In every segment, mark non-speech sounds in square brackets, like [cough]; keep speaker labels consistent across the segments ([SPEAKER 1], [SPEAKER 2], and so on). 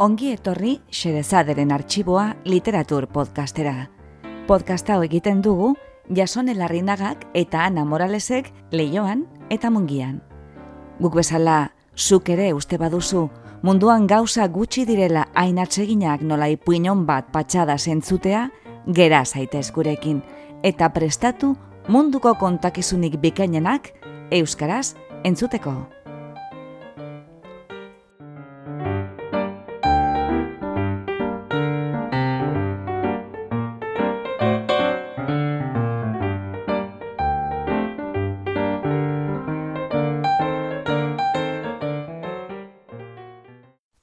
[SPEAKER 1] Ongi etorri Xerezaderen artxiboa literatur podcastera. Podcast hau egiten dugu Jasone Larrinagak eta Ana Moralesek leioan eta mungian. Guk bezala, zuk ere uste baduzu, munduan gauza gutxi direla hain atseginak nola ipuinon bat patxada zentzutea, gera zaitez gurekin, eta prestatu munduko kontakizunik bikainenak euskaraz entzuteko.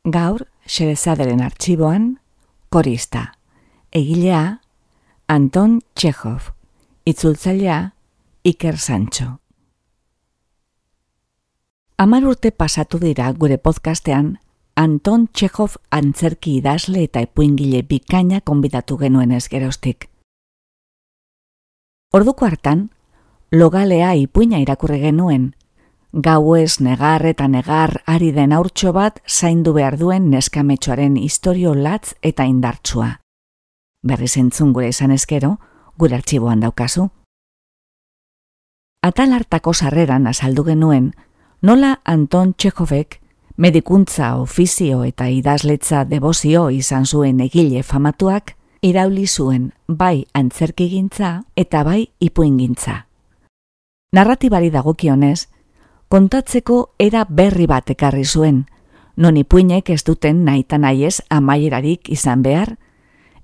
[SPEAKER 1] Gaur, Xerezaderen artxiboan, korista. Egilea, Anton Txehov. Itzultzailea, Iker Sancho. Amar urte pasatu dira gure podcastean, Anton Txehov antzerki idazle eta epuingile bikaina konbidatu genuen ez gerostik. Orduko hartan, logalea ipuina irakurre genuen, gau ez negar eta negar ari den aurtxo bat zaindu behar duen neskametxoaren historio latz eta indartsua. Berri zentzun gure izan ezkero, gure artxiboan daukazu. Atal hartako sarreran azaldu genuen, nola Anton Txekovek medikuntza ofizio eta idazletza debozio izan zuen egile famatuak, irauli zuen bai antzerkigintza eta bai ipuingintza. Narratibari dagokionez, kontatzeko era berri bat ekarri zuen, non ipuinek ez duten naita nahiez amaierarik izan behar,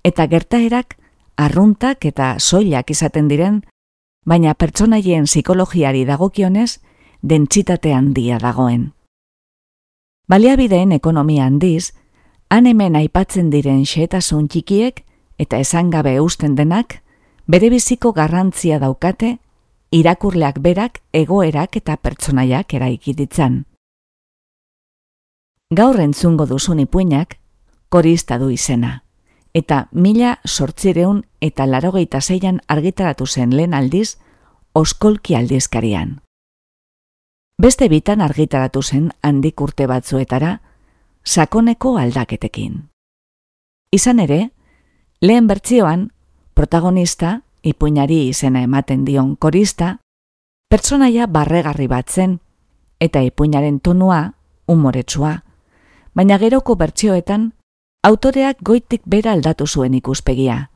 [SPEAKER 1] eta gertaerak arruntak eta soilak izaten diren, baina pertsonaien psikologiari dagokionez, dentsitate handia dagoen. Baliabideen ekonomia handiz, han hemen aipatzen diren xetasun txikiek eta esangabe eusten denak, bere biziko garrantzia daukate irakurleak berak egoerak eta pertsonaiak eraiki ditzan. Gaur entzungo duzun ipuinak, korista du izena, eta mila sortzireun eta larogeita zeian argitaratu zen lehen aldiz, oskolki aldizkarian. Beste bitan argitaratu zen handik urte batzuetara, sakoneko aldaketekin. Izan ere, lehen bertzioan, protagonista ipuinari izena ematen dion korista, pertsonaia barregarri bat zen, eta ipuinaren tonua umoretsua, baina geroko bertsioetan autoreak goitik bera aldatu zuen ikuspegia,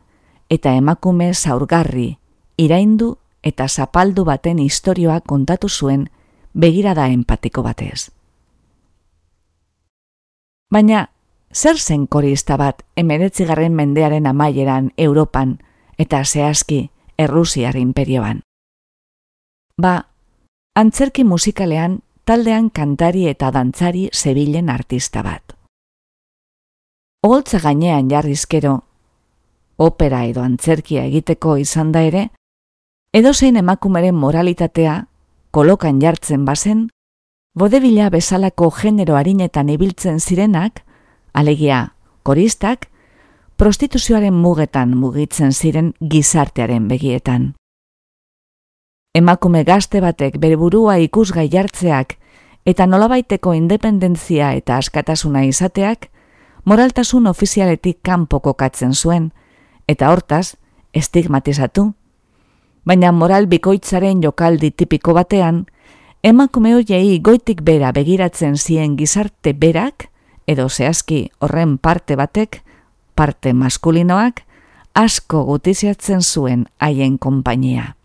[SPEAKER 1] eta emakume zaurgarri, iraindu eta zapaldu baten istorioa kontatu zuen begirada empatiko batez. Baina, zer zen korista bat emeretzigarren mendearen amaieran Europan eta zehazki Errusiar imperioan. Ba, antzerki musikalean taldean kantari eta dantzari zebilen artista bat. Oholtza gainean jarrizkero, opera edo antzerkia egiteko izan da ere, edozein emakumeren moralitatea kolokan jartzen bazen, bodebila bezalako genero harinetan ibiltzen zirenak, alegia koristak, prostituzioaren mugetan mugitzen ziren gizartearen begietan. Emakume gazte batek bere burua ikusgai jartzeak eta nolabaiteko independentzia eta askatasuna izateak, moraltasun ofizialetik kanpo kokatzen zuen, eta hortaz, estigmatizatu. Baina moral bikoitzaren jokaldi tipiko batean, emakume hoiei goitik bera begiratzen zien gizarte berak, edo zehazki horren parte batek, parte maskulinoak asko gutiziatzen zuen haien konpainia.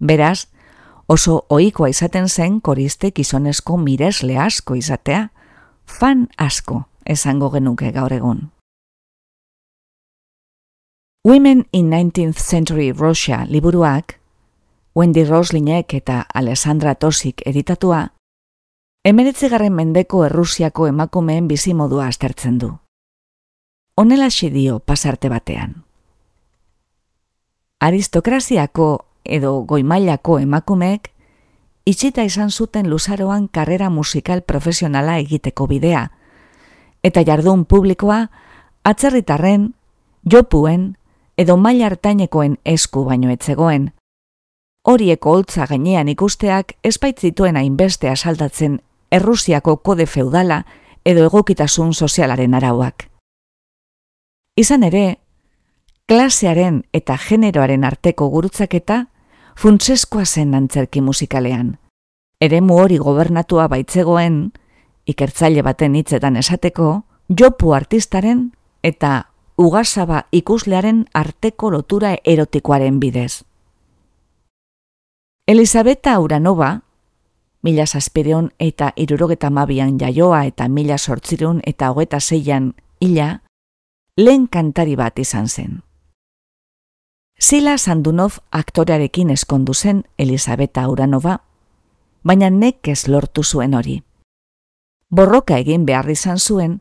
[SPEAKER 1] Beraz, oso ohikoa izaten zen koriste gizonezko miresle asko izatea, fan asko esango genuke gaur egun. Women in 19th Century Russia liburuak, Wendy Roslinek eta Alessandra Tosik editatua, emeretzigarren mendeko Errusiako emakumeen bizimodua aztertzen du onela dio pasarte batean. Aristokraziako edo goimailako emakumeek itxita izan zuten luzaroan karrera musikal profesionala egiteko bidea, eta jardun publikoa atzerritarren, jopuen edo maila hartainekoen esku baino etzegoen. Horieko holtza gainean ikusteak espaitzituen hainbeste asaldatzen Errusiako kode feudala edo egokitasun sozialaren arauak. Izan ere, klasearen eta generoaren arteko gurutzaketa funtseskoa zen antzerki musikalean. Eremu hori gobernatua baitzegoen, ikertzaile baten hitzetan esateko, jopu artistaren eta ugasaba ikuslearen arteko lotura erotikoaren bidez. Elisabeta Uranova, mila saspireon eta irurogeta mabian jaioa eta mila sortzirun eta hogeta zeian ila, lehen kantari bat izan zen. Sila Sandunov aktorearekin eskondu zen Elisabeta Uranova, baina nekez lortu zuen hori. Borroka egin behar izan zuen,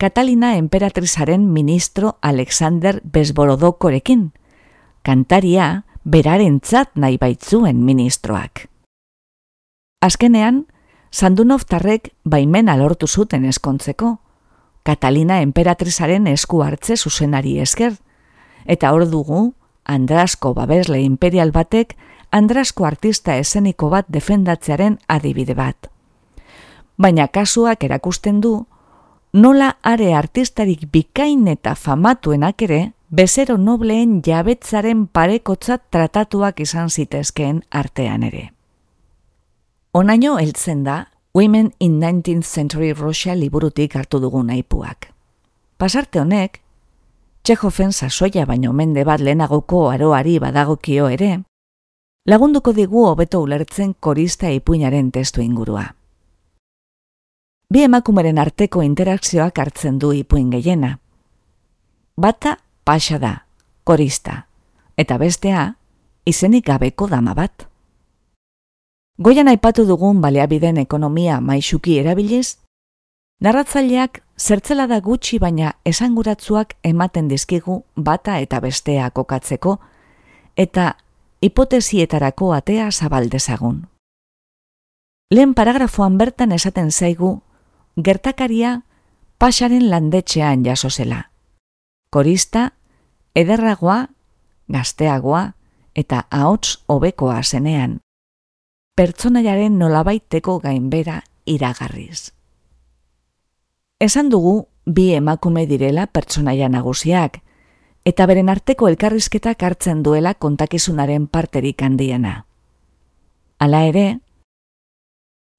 [SPEAKER 1] Katalina emperatrizaren ministro Alexander Besborodokorekin, kantaria beraren tzat nahi baitzuen ministroak. Azkenean, Sandunov tarrek baimena lortu zuten eskontzeko, Katalina emperatrizaren esku hartze zuzenari esker, eta hor dugu, Andrasko babesle imperial batek Andrasko artista eseniko bat defendatzearen adibide bat. Baina kasuak erakusten du, nola are artistarik bikain eta famatuenak ere, bezero nobleen jabetzaren parekotzat tratatuak izan zitezkeen artean ere. Onaino heltzen da, Women in 19th Century Russia liburutik hartu dugun naipuak. Pasarte honek, Txehofen sasoia baino mende bat lehenagoko aroari badagokio ere, lagunduko digu hobeto ulertzen korista ipuinaren testu ingurua. Bi emakumeren arteko interakzioak hartzen du ipuin gehiena. Bata pasa da, korista, eta bestea, izenik gabeko dama bat. Goian aipatu dugun baleabideen ekonomia maixuki erabiliz, narratzaileak zertzela da gutxi baina esanguratzuak ematen dizkigu bata eta bestea kokatzeko, eta hipotesietarako atea zabaldezagun. Lehen paragrafoan bertan esaten zaigu, gertakaria pasaren landetxean jaso zela. Korista, ederragoa, gazteagoa eta ahots hobekoa zenean pertsonaiaren nolabaiteko gainbera iragarriz. Esan dugu bi emakume direla pertsonaia nagusiak, eta beren arteko elkarrizketak hartzen duela kontakizunaren parterik handiena. Hala ere,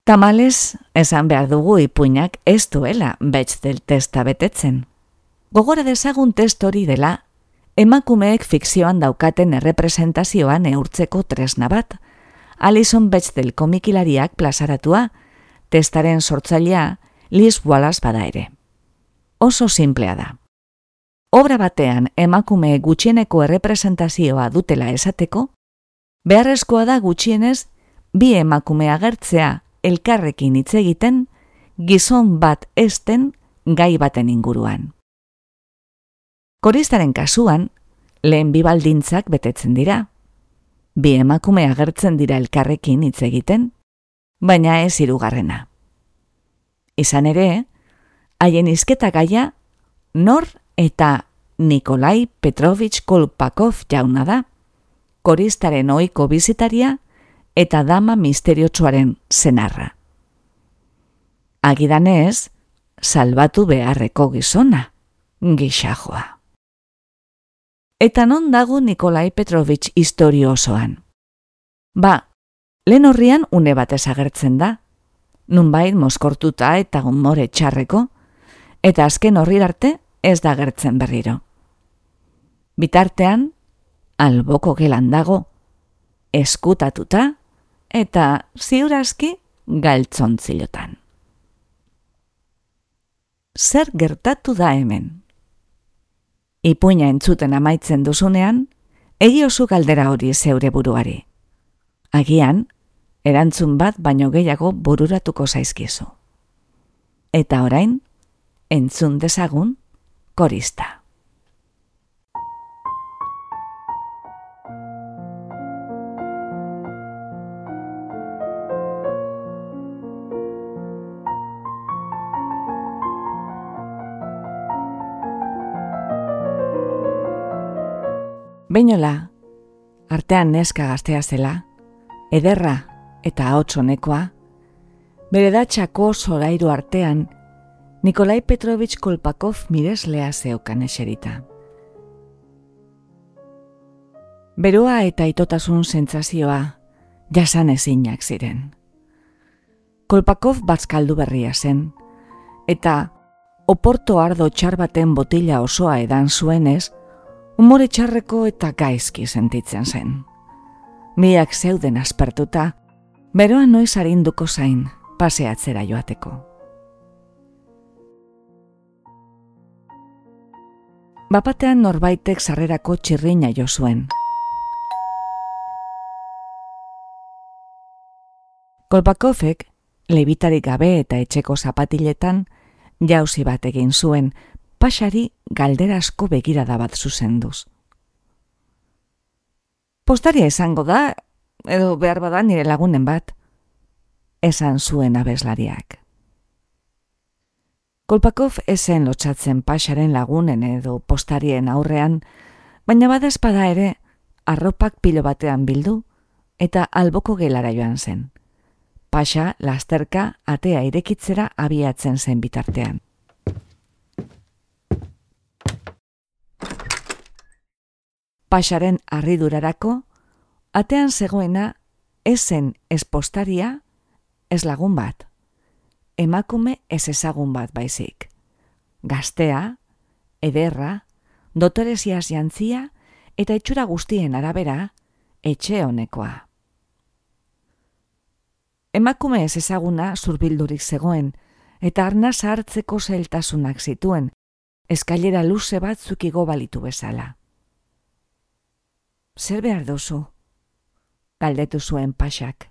[SPEAKER 1] tamales esan behar dugu ipuinak ez duela betz del testa betetzen. Gogora dezagun test hori dela, emakumeek fikzioan daukaten errepresentazioan neurtzeko tresna bat, Alison Bechdel komikilariak plazaratua, testaren sortzailea Liz Wallace bada ere. Oso simplea da. Obra batean emakume gutxieneko errepresentazioa dutela esateko, beharrezkoa da gutxienez bi emakume agertzea elkarrekin hitz egiten gizon bat esten gai baten inguruan. Koristaren kasuan, lehen bibaldintzak betetzen dira, bi emakume agertzen dira elkarrekin hitz egiten, baina ez hirugarrena. Izan ere, haien izketa gaia, nor eta Nikolai Petrovich Kolpakov jauna da, koristaren oiko bizitaria eta dama misteriotsuaren zenarra. Agidanez, salbatu beharreko gizona, gixajoa eta non dago Nikolai Petrovich historio osoan. Ba, lehen horrian une bat ezagertzen da, nunbait moskortuta eta gumore txarreko, eta azken horri arte ez da gertzen berriro. Bitartean, alboko gelan dago, eskutatuta eta ziurazki galtzontzilotan. Zer gertatu da hemen? Ipuina entzuten amaitzen duzunean, egi oso galdera hori zeure buruari. Agian, erantzun bat baino gehiago bururatuko zaizkizu. Eta orain, entzun dezagun, korista. Beinola, artean neska gaztea zela, ederra eta hotzonekoa, bere datxako solairu artean, Nikolai Petrovich Kolpakov mireslea zeukan eserita. Beroa eta itotasun sentsazioa jasan ezinak ziren. Kolpakov batzkaldu berria zen, eta oporto ardo txar baten botila osoa edan zuenez, umore txarreko eta gaizki sentitzen zen. Miak zeuden aspertuta, beroa noiz harinduko zain paseatzera joateko. Bapatean norbaitek sarrerako txirrina jo zuen. Kolpakovek, lebitarik gabe eta etxeko zapatiletan, jauzi bat egin zuen, pasari galderasko begirada bat zuzenduz. Postaria esango da, edo behar bada nire lagunen bat, esan zuen abeslariak. Kolpakov esen lotxatzen pasaren lagunen edo postarien aurrean, baina badazpada ere, arropak pilo batean bildu eta alboko gelara joan zen. Pasa, lasterka, atea irekitzera abiatzen zen bitartean. Pasaren arridurarako, atean zegoena esen espostaria ez lagun bat. Emakume ez ezagun bat baizik. Gaztea, ederra, dotoreziaz jantzia eta etxura guztien arabera, etxe honekoa. Emakume ez ezaguna zurbildurik zegoen, eta arna hartzeko zeltasunak zituen, eskailera luze bat zukigo balitu bezala. Zer behar duzu? Galdetu zuen pasak.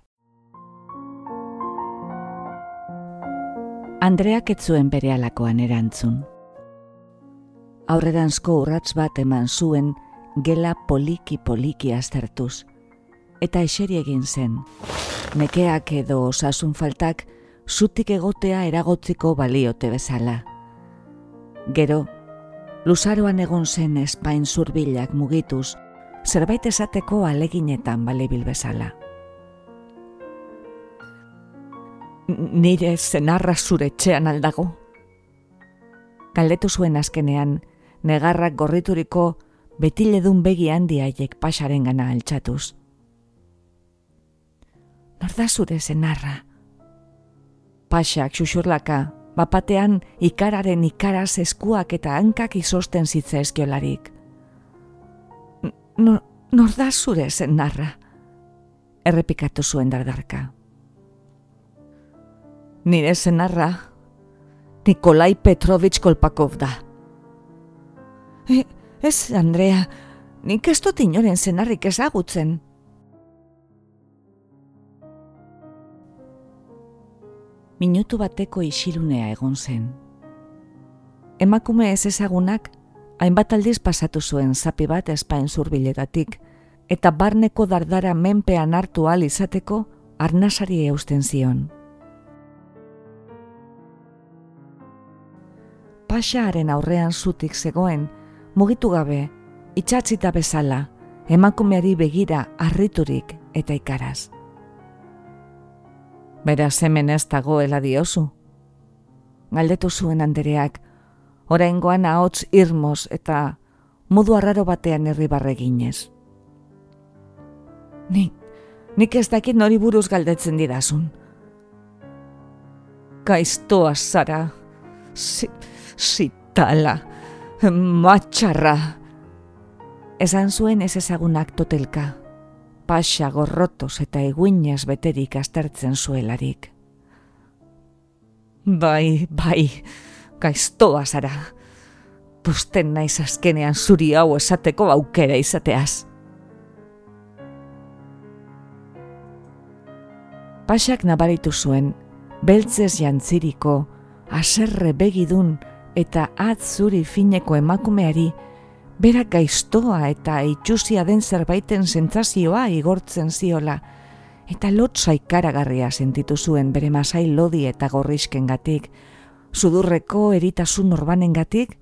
[SPEAKER 1] Andreak ez zuen bere alakoan erantzun. Aurreranzko urratz bat eman zuen gela poliki-poliki aztertuz, eta eseri egin zen, nekeak edo osasun faltak zutik egotea eragotziko baliote bezala. Gero, luzaroan egon zen espain zurbilak mugituz, zerbait esateko aleginetan balebil bezala. Nire zenarra zure txean aldago. Galdetu zuen azkenean, negarrak gorrituriko betiledun begi handiaiek pasaren gana altxatuz nor da zure zenarra? Pasak xuxurlaka, bapatean ikararen ikaraz eskuak eta hankak izosten zitza eskiolarik. Nor, nor da zure zenarra? Errepikatu zuen dardarka. Nire zenarra, Nikolai Petrovich Kolpakov da. E, ez, Andrea, nik ez dut inoren zenarrik ezagutzen. minutu bateko isilunea egon zen. Emakume ez ezagunak, hainbat aldiz pasatu zuen zapi bat espain zurbiletatik, eta barneko dardara menpean hartu al izateko arnasari eusten zion. Pasaaren aurrean zutik zegoen, mugitu gabe, itxatzita bezala, emakumeari begira arriturik eta ikaraz. Beraz hemen ez dagoela diozu. Galdetu zuen andereak, oraingoan ahots irmoz eta modu arraro batean herribarre ginez. Nik, nik ez dakit nori buruz galdetzen didazun. Kaiztoa zara, zitala, matxarra. Esan zuen ez ezagunak totelka pasa gorrotos eta eguinez beterik astertzen zuelarik. Bai, bai, gaiztoa zara. Pusten naiz azkenean zuri hau esateko aukera izateaz. Pasak nabaritu zuen, beltzez jantziriko, aserre begidun eta atzuri fineko emakumeari, berak gaiztoa eta itxusia den zerbaiten sentsazioa igortzen ziola, eta lotza ikaragarria sentitu zuen bere masai lodi eta gorrizken gatik, sudurreko eritasun orbanen gatik,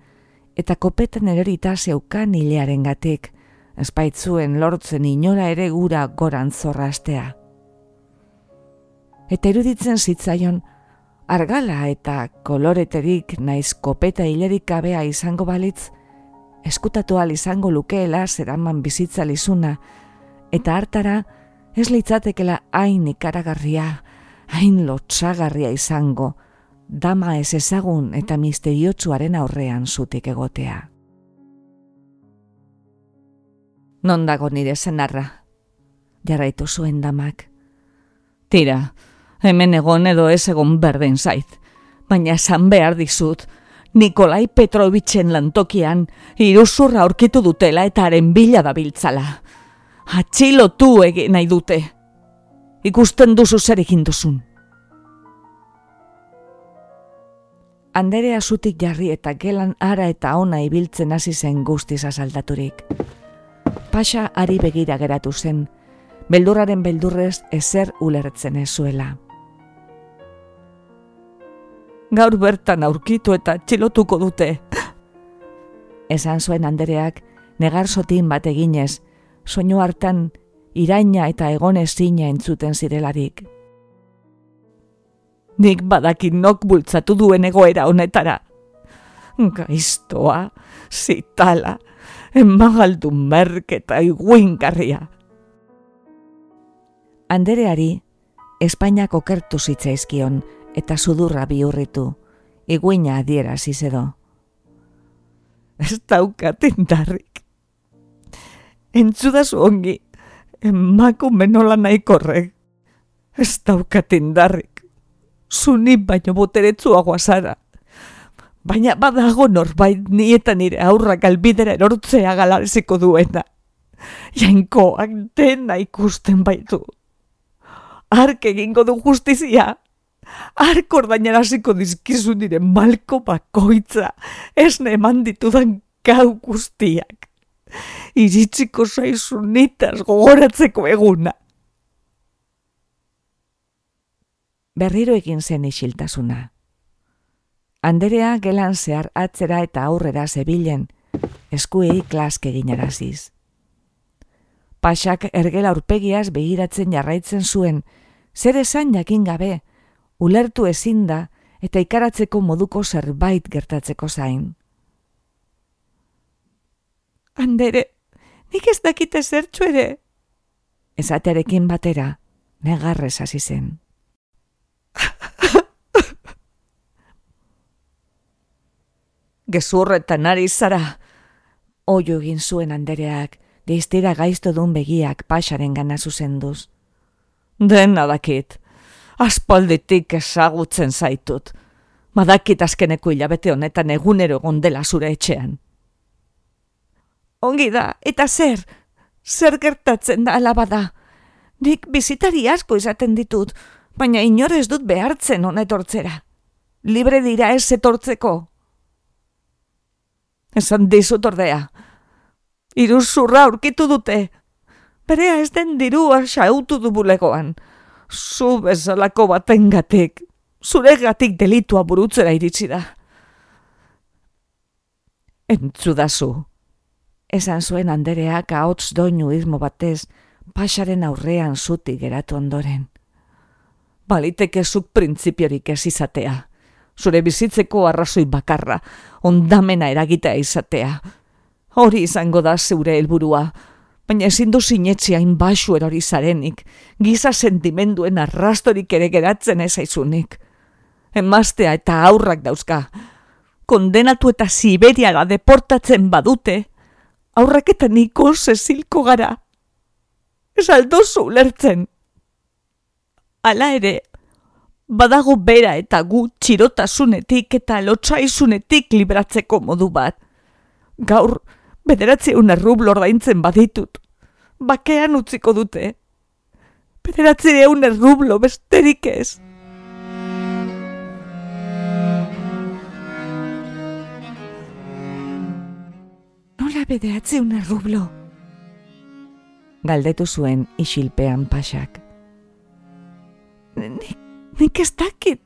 [SPEAKER 1] eta kopetan erorita zeukan hilearen gatik, espaitzuen lortzen inora ere gura goran zorrastea. Eta eruditzen zitzaion, argala eta koloreterik naiz kopeta hilerik gabea izango balitz, eskutatu izango lukeela zeraman bizitza lizuna, eta hartara ez litzatekela hain ikaragarria, hain lotxagarria izango, dama ez ezagun eta misteriotsuaren aurrean zutik egotea. Non dago nire zenarra, jarraitu zuen damak. Tira, hemen egon edo ez egon berden zait, baina esan behar dizut, Nikolai Petrovitsen lantokian iruzurra aurkitu dutela eta haren bila dabiltzala. Atxilotu egin nahi dute. Ikusten duzu zer egin duzun. Anderea zutik jarri eta gelan ara eta ona ibiltzen hasi zen guztiz azaldaturik. Pasa ari begira geratu zen, beldurraren beldurrez ezer ulertzen ez zuela. Gaur bertan aurkitu eta txilotuko dute. Esan zuen Andereak negar sotin bat eginez, soinu hartan iraina eta egon ezina entzuten zirelarik. Nik badakin nok bultzatu duen egoera honetara. Gaiztoa, zitala, emagaldu merk eta iguinkarria. Andereari, Espainiako kertu zitzaizkion eta sudurra bihurritu, iguina adiera zizedo. Ez daukat indarrik. Entzudazu ongi, emakume nola nahi korrek. Ez daukat indarrik. Zuni baino boteretzuagoa zara baina badago norbait ni eta nire aurrak albidera erortzea galareziko duena. Jainkoak dena ikusten baitu. Ark egingo du justizia. Ark ordainaraziko dizkizu nire malko bakoitza. Ez ne eman ditudan gau guztiak. Iritziko zaizu nitaz gogoratzeko eguna. Berriro egin zen isiltasuna. Anderea gelan zehar atzera eta aurrera zebilen, eskuei klask egin araziz. Pasak ergela urpegiaz begiratzen jarraitzen zuen, zer esan jakin gabe, ulertu ezin da eta ikaratzeko moduko zerbait gertatzeko zain. Andere, nik ez dakite zertxu ere. Ezatearekin batera, negarrez hasi zen. [laughs] gezurretan ari zara. Oio egin zuen andereak, deiztira gaizto duen begiak pasaren gana zuzenduz. Den adakit, aspalditik ezagutzen zaitut. Madakit azkeneko hilabete honetan egunero gondela zure etxean. Ongi da, eta zer, zer gertatzen da alabada. Nik bizitari asko izaten ditut, baina inorez dut behartzen honetortzera. Libre dira ez etortzeko. Esan dizut ordea. Iruzurra aurkitu dute. Berea ez den dirua xautu du bulegoan. Zu bezalako batengatik. Zure gatik delitua burutzera iritsi da. Entzudazu. Esan zuen andereak ahots doinu izmo batez, pasaren aurrean zuti geratu ondoren. Baliteke zuk printzipiorik ez izatea zure bizitzeko arrazoi bakarra, ondamena eragita izatea. Hori izango da zeure helburua, baina ezin du sinetzi hain basu erori zarenik, giza sentimenduen arrastorik ere geratzen ez aizunik. Emaztea eta aurrak dauzka, kondenatu eta Siberiara deportatzen badute, aurrak eta niko zezilko gara. Ez aldozu lertzen. Ala ere, badago bera eta gu txirotasunetik eta lotsaizunetik libratzeko modu bat. Gaur, bederatzi una rublo ordaintzen baditut. Bakean utziko dute. Bederatzi una rublo besterik ez. Nola bederatzi una rublo? Galdetu zuen isilpean pasak. Nik nik ez dakit,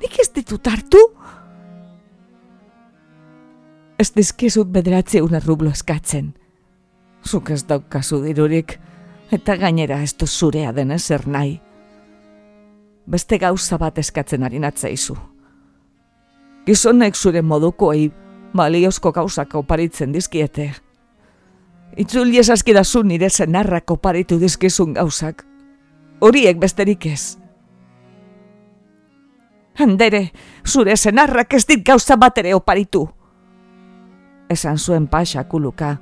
[SPEAKER 1] nik ez ditut hartu. Ez dizkizut bederatze una rublo eskatzen. Zuk ez daukazu dirurik, eta gainera ez du zurea den ezer nahi. beste gauza bat eskatzen ari natzaizu. Gizonek zure modukoei baliozko gauzak oparitzen dizkiete. Itzuli esaskidazu nire zenarrak oparitu dizkizun gauzak. Horiek besterik ez. Handere, zure zenarrak ez dit gauza bat ere oparitu. Esan zuen paxa kuluka,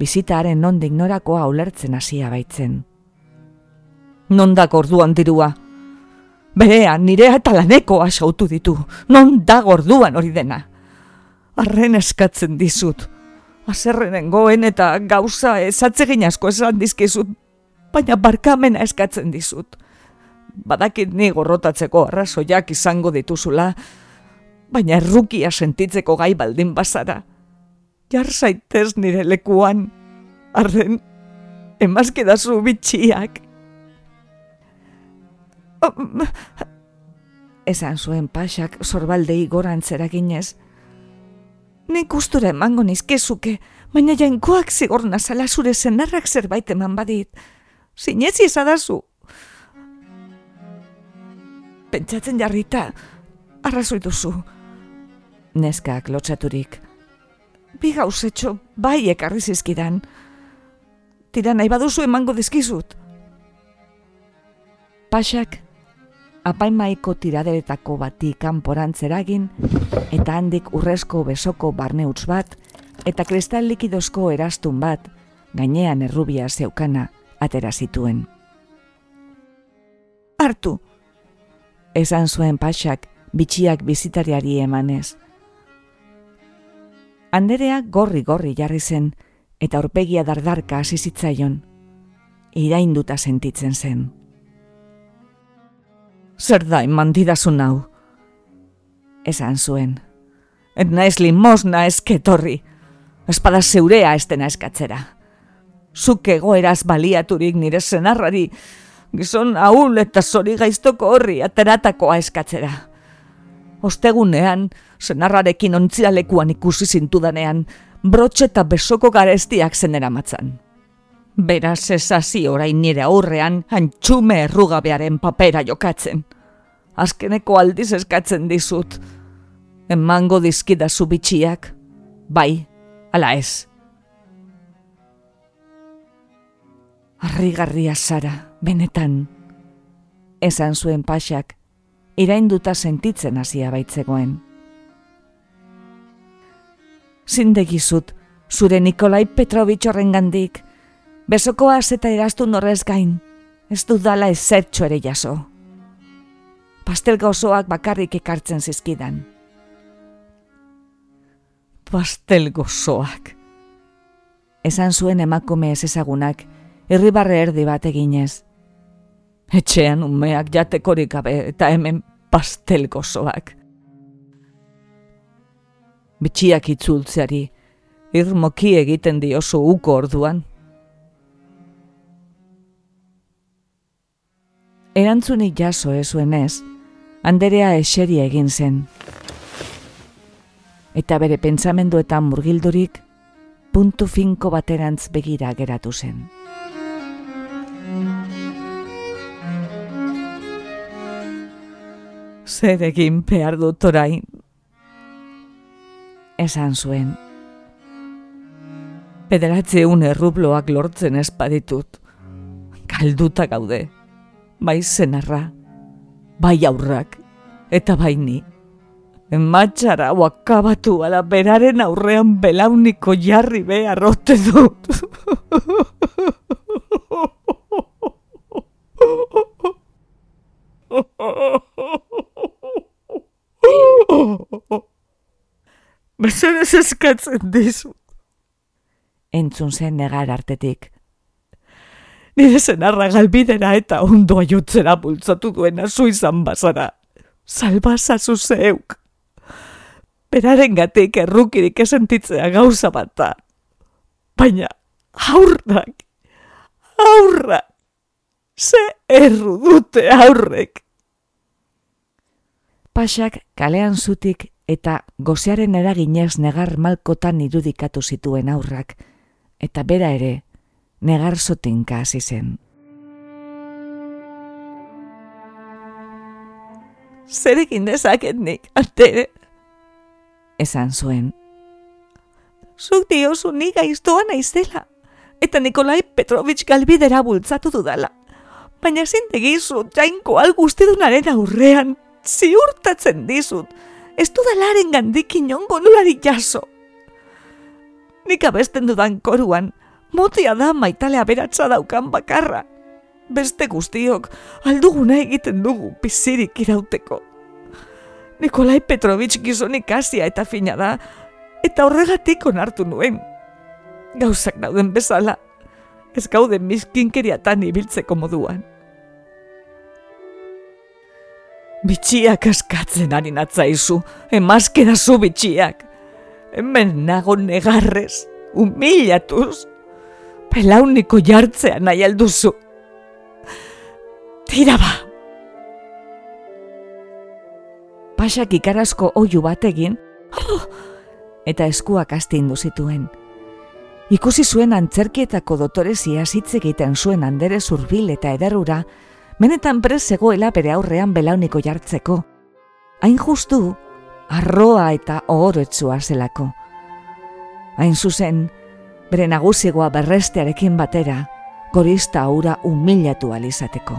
[SPEAKER 1] bizitaaren nondik norakoa ulertzen hasia baitzen. Nondak orduan dirua? Berean, nire eta lanekoa xautu ditu. Non da gorduan hori dena? Arren eskatzen dizut. Azerrenen goen eta gauza ezatzegin asko esan dizkizut. Baina barkamena eskatzen dizut. Badakit ni gorrotatzeko arrazoiak izango dituzula. Baina errukia sentitzeko gai baldin bazara. Jar zaitez nire lekuan. Arren, emazkedazu bitxiak. Esan zuen pasak zorbaldei gorantzera ginez. Nik ustura emango nizkezuke, baina jainkoak zigorna zala zure zenarrak zerbait eman badit. Zinezi ezadazu. Pentsatzen jarrita, arrazoituzu. Neskak lotxaturik. Bi gauzetxo bai ekarri zizkidan. Tira nahi baduzu emango dizkizut. Pasak apaimaiko tiraderetako bati kanporantzeragin eta handik urrezko besoko barneuts bat eta kristal likidozko erastun bat gainean errubia zeukana atera zituen. Artu! Esan zuen pasak bitxiak bizitariari emanez. Anderea gorri-gorri jarri zen eta aurpegia dardarka hasi zitzaion. Irainduta sentitzen zen zer da eman didazun hau? Esan zuen. Et naiz limosna esketorri. Espada zeurea estena eskatzera. Zuk egoeraz baliaturik nire zenarrari, gizon haul eta zori gaiztoko horri ateratakoa eskatzera. Ostegunean, zenarrarekin ontziralekuan ikusi zintudanean, brotxe eta besoko garestiak zenera matzan. Beraz ez hasi orain nire aurrean antxume errugabearen papera jokatzen. Azkeneko aldiz eskatzen dizut. Emango dizkida bitxiak, bai, ala ez. Arrigarria zara, benetan. Esan zuen pasak, irainduta sentitzen hasia baitzegoen. Zindegizut, zure Nikolai Petrovich horrengandik, Besokoaz eta eraztu norrez gain, ez dudala ezertxo ere jaso. Pastel gozoak bakarrik ekartzen zizkidan. Pastel gozoak. Esan zuen emakume ez ezagunak, irribarre erdi bat eginez. Etxean umeak jatekorik gabe eta hemen pastel gozoak. Bitxiak itzultzeari, irmoki egiten diosu uko orduan, Erantzunik jaso ez zuen ez, handerea eseria egin zen. Eta bere pentsamenduetan murgildurik, puntu finko baterantz begira geratu zen. Zer egin behar dut orain? Esan zuen. Pederatze un errubloak lortzen espaditut. Kalduta gaude bai zenarra, bai aurrak, eta bai ni. Ematxara wakabatu ala beraren aurrean belauniko jarri be arrote dut. [laughs] [gasps] Bezerez eskatzen dizut. Entzun zen negar artetik nire zenarra galbidera eta ondo aiotzera bultzatu duena zu izan bazara. Salbaza zeuk. Beraren gatik errukirik esentitzea gauza bat da. Baina, aurrak, aurrak, ze erru dute aurrek. Pasak kalean zutik eta gozearen eraginez negar malkotan irudikatu zituen aurrak, eta bera ere negar zotinka hasi zen.
[SPEAKER 2] zer egin dezaket nik, ante.
[SPEAKER 1] Esan zuen.
[SPEAKER 2] Zuk diozu nik aiztoa naizela, eta Nikolai Petrovich galbidera bultzatu dudala. Baina zintegizu, jainko algustedunaren aurrean, ziurtatzen dizut, ez dudalaren gandik inongo nulari jaso. Nik abesten dudan koruan, motia da maitalea beratza daukan bakarra. Beste guztiok, alduguna egiten dugu bizirik irauteko. Nikolai Petrovich gizonik asia eta fina da, eta horregatik onartu nuen. Gauzak dauden bezala, ez gauden miskinkeriatan ibiltzeko moduan. Bitxiak askatzen ari natzaizu, emazkera zu bitxiak. Hemen nago negarrez, humilatuz, pelauniko jartzea nahi alduzu. Tira ba!
[SPEAKER 1] Pasak ikarazko oiu bategin, eta eskuak astindu zituen. Ikusi zuen antzerkietako dotorezia hitz egiten zuen andere zurbil eta ederura, menetan prez zegoela bere aurrean belauniko jartzeko. Hain justu, arroa eta ohoretsua zelako. Hain zuzen, bere nagusigoa berrestearekin batera, gorista aura humilatu alizateko.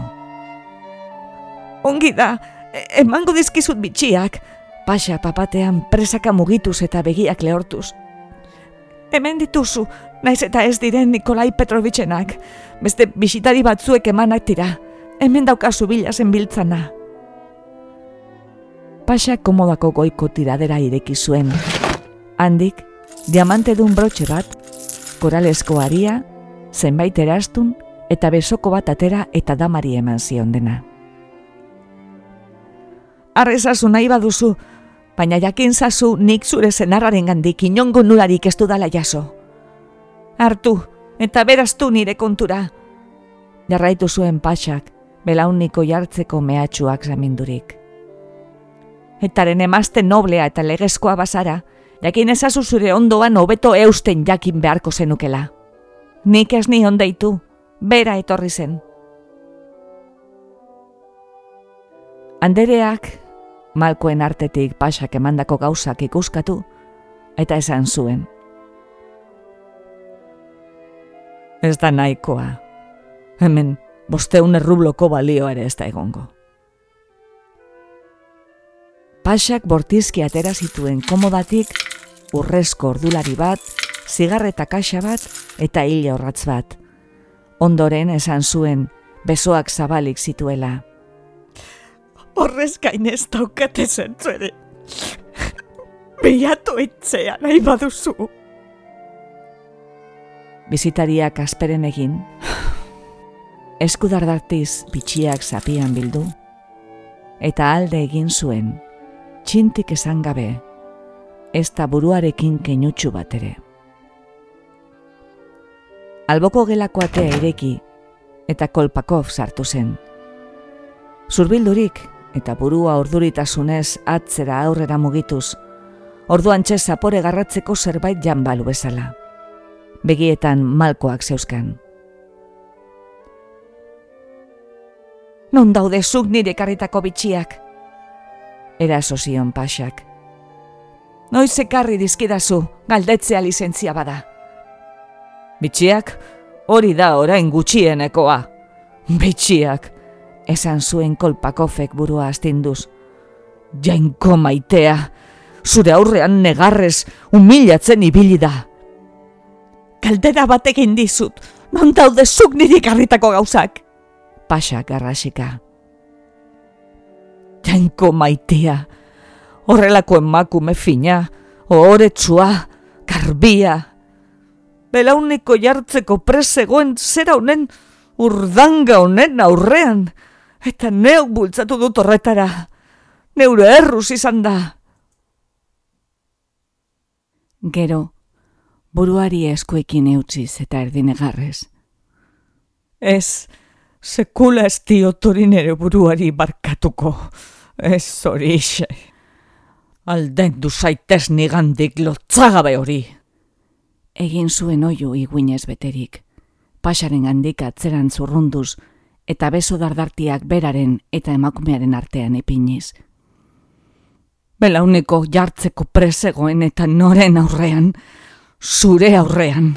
[SPEAKER 2] Ongi da, e, emango dizkizut bitxiak,
[SPEAKER 1] pasa papatean presaka mugituz eta begiak lehortuz.
[SPEAKER 2] Hemen dituzu, naiz eta ez diren Nikolai Petrovitzenak, beste bisitari batzuek emanak dira, hemen daukazu bila biltzana.
[SPEAKER 1] Pasa komodako goiko tiradera ireki zuen. Handik, diamante dun brotxe bat, koralesko aria, zenbait erastun, eta besoko bat atera eta damari eman zion dena.
[SPEAKER 2] Arrezazu nahi baduzu, baina jakin zazu nik zure zenarraren gandik inongo nularik ez dudala jaso. Artu, eta beraztu nire kontura.
[SPEAKER 1] Jarraitu zuen pasak, belauniko jartzeko mehatxuak zamindurik.
[SPEAKER 2] Etaren emazte noblea eta legezkoa bazara, jakin ezazu zure ondoan hobeto eusten jakin beharko zenukela. Nik ez ni ondeitu, bera etorri zen.
[SPEAKER 1] Andereak, malkoen artetik pasak emandako gauzak ikuskatu, eta esan zuen.
[SPEAKER 2] Ez da nahikoa. Hemen, bosteun errubloko balio ere ez da egongo.
[SPEAKER 1] Pasak bortizki atera zituen komodatik urrezko ordulari bat, zigarreta kaxa bat eta hile horratz bat. Ondoren esan zuen besoak zabalik zituela.
[SPEAKER 2] Horrez gain ez daukate zentzu ere. Biatu itzea nahi baduzu.
[SPEAKER 1] Bizitariak asperen egin, eskudardartiz bitxiak zapian bildu, eta alde egin zuen, txintik esan gabe, ez da buruarekin kenutxu bat ere. Alboko gelako atea ireki, eta kolpakov sartu zen. Zurbildurik, eta burua orduritasunez atzera aurrera mugituz, orduan txez zapore garratzeko zerbait janbalu bezala. Begietan malkoak zeuzkan.
[SPEAKER 2] Non daude zuk nire karritako bitxiak?
[SPEAKER 1] Era zion pasak.
[SPEAKER 2] Noiz ekarri dizkidazu, galdetzea lizentzia bada. Bitxiak, hori da orain gutxienekoa. Bitxiak,
[SPEAKER 1] esan zuen kolpakofek burua astinduz.
[SPEAKER 2] Jainko maitea, zure aurrean negarrez, humilatzen ibili da. Kaldera batekin dizut, non daude zuk niri karritako gauzak
[SPEAKER 1] pasak garrasika.
[SPEAKER 2] Jainko maitea, horrelako emakume fina, ohoretsua, karbia. Belauniko jartzeko presegoen zera honen urdanga honen aurrean, eta neuk bultzatu dut horretara, neure erruz izan da.
[SPEAKER 1] Gero, buruari eskuekin eutziz eta erdinegarrez.
[SPEAKER 2] Ez, sekula ez diotorin ere buruari barkatuko. Ez hori ise. Alden du zaitez nigandik lotzagabe hori.
[SPEAKER 1] Egin zuen oiu iguinez beterik. Pasaren handik atzeran zurrunduz, eta beso dardartiak beraren eta emakumearen artean ipiniz. belauneko jartzeko presegoen eta noren aurrean, zure aurrean,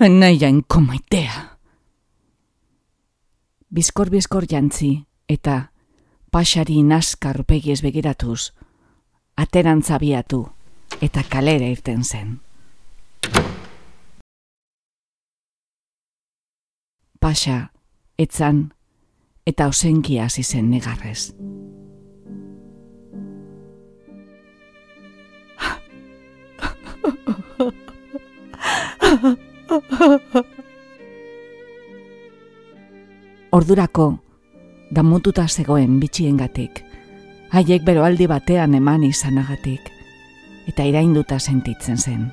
[SPEAKER 1] nahiain komaitea. Bizkor-bizkor jantzi eta pasari naskar begiez begiratuz, aterantzabiatu eta kalera irten zen. Pasa, etzan, eta osenki hasi zen negarrez. [laughs] Ordurako, damututa zegoen bitxiengatik, haiek beroaldi batean eman izanagatik, eta irainduta sentitzen zen.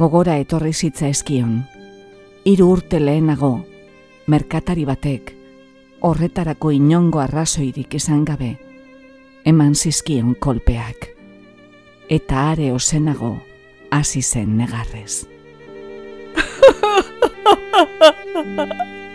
[SPEAKER 1] Gogora etorri zitza eskion, hiru urte lehenago, merkatari batek, horretarako inongo arrazoirik izan gabe, eman zizkion kolpeak, eta are osenago hasi zen negarrez. [laughs]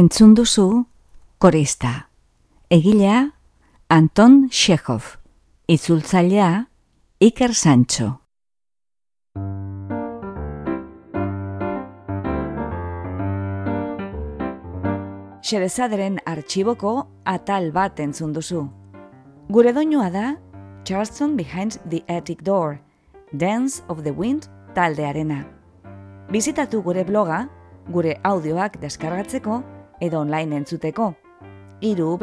[SPEAKER 1] Entzun duzu korista. Egilea Anton Chekhov. Itzultzailea Iker Sancho. Xerezaderen artxiboko atal bat entzun duzu. Gure doinua da Charleston Behind the Attic Door, Dance of the Wind taldearena. Bizitatu gure bloga, gure audioak deskargatzeko, edo online entzuteko. Iru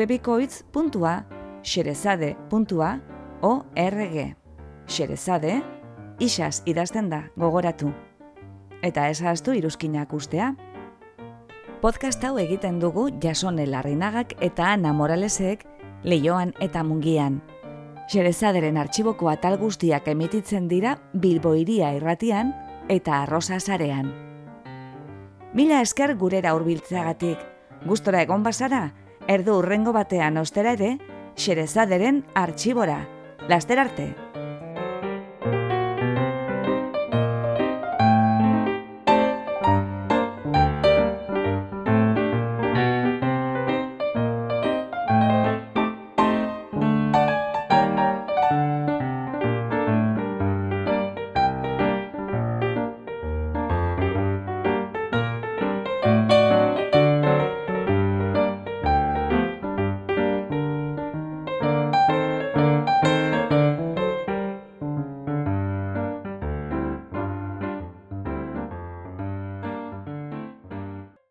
[SPEAKER 1] xerezade.org Xerezade, isaz idazten da gogoratu. Eta ez haztu iruzkinak ustea. Podcast hau egiten dugu jasone larrinagak eta ana moralesek leioan eta mungian. Xerezaderen artxiboko atal guztiak emititzen dira Bilboiria irratian eta arrosa zarean. Mila esker gurera hurbiltzeagatik, Gustora egon bazara, erdu urrengo batean ostera ere, xerezaderen artxibora. Laster arte!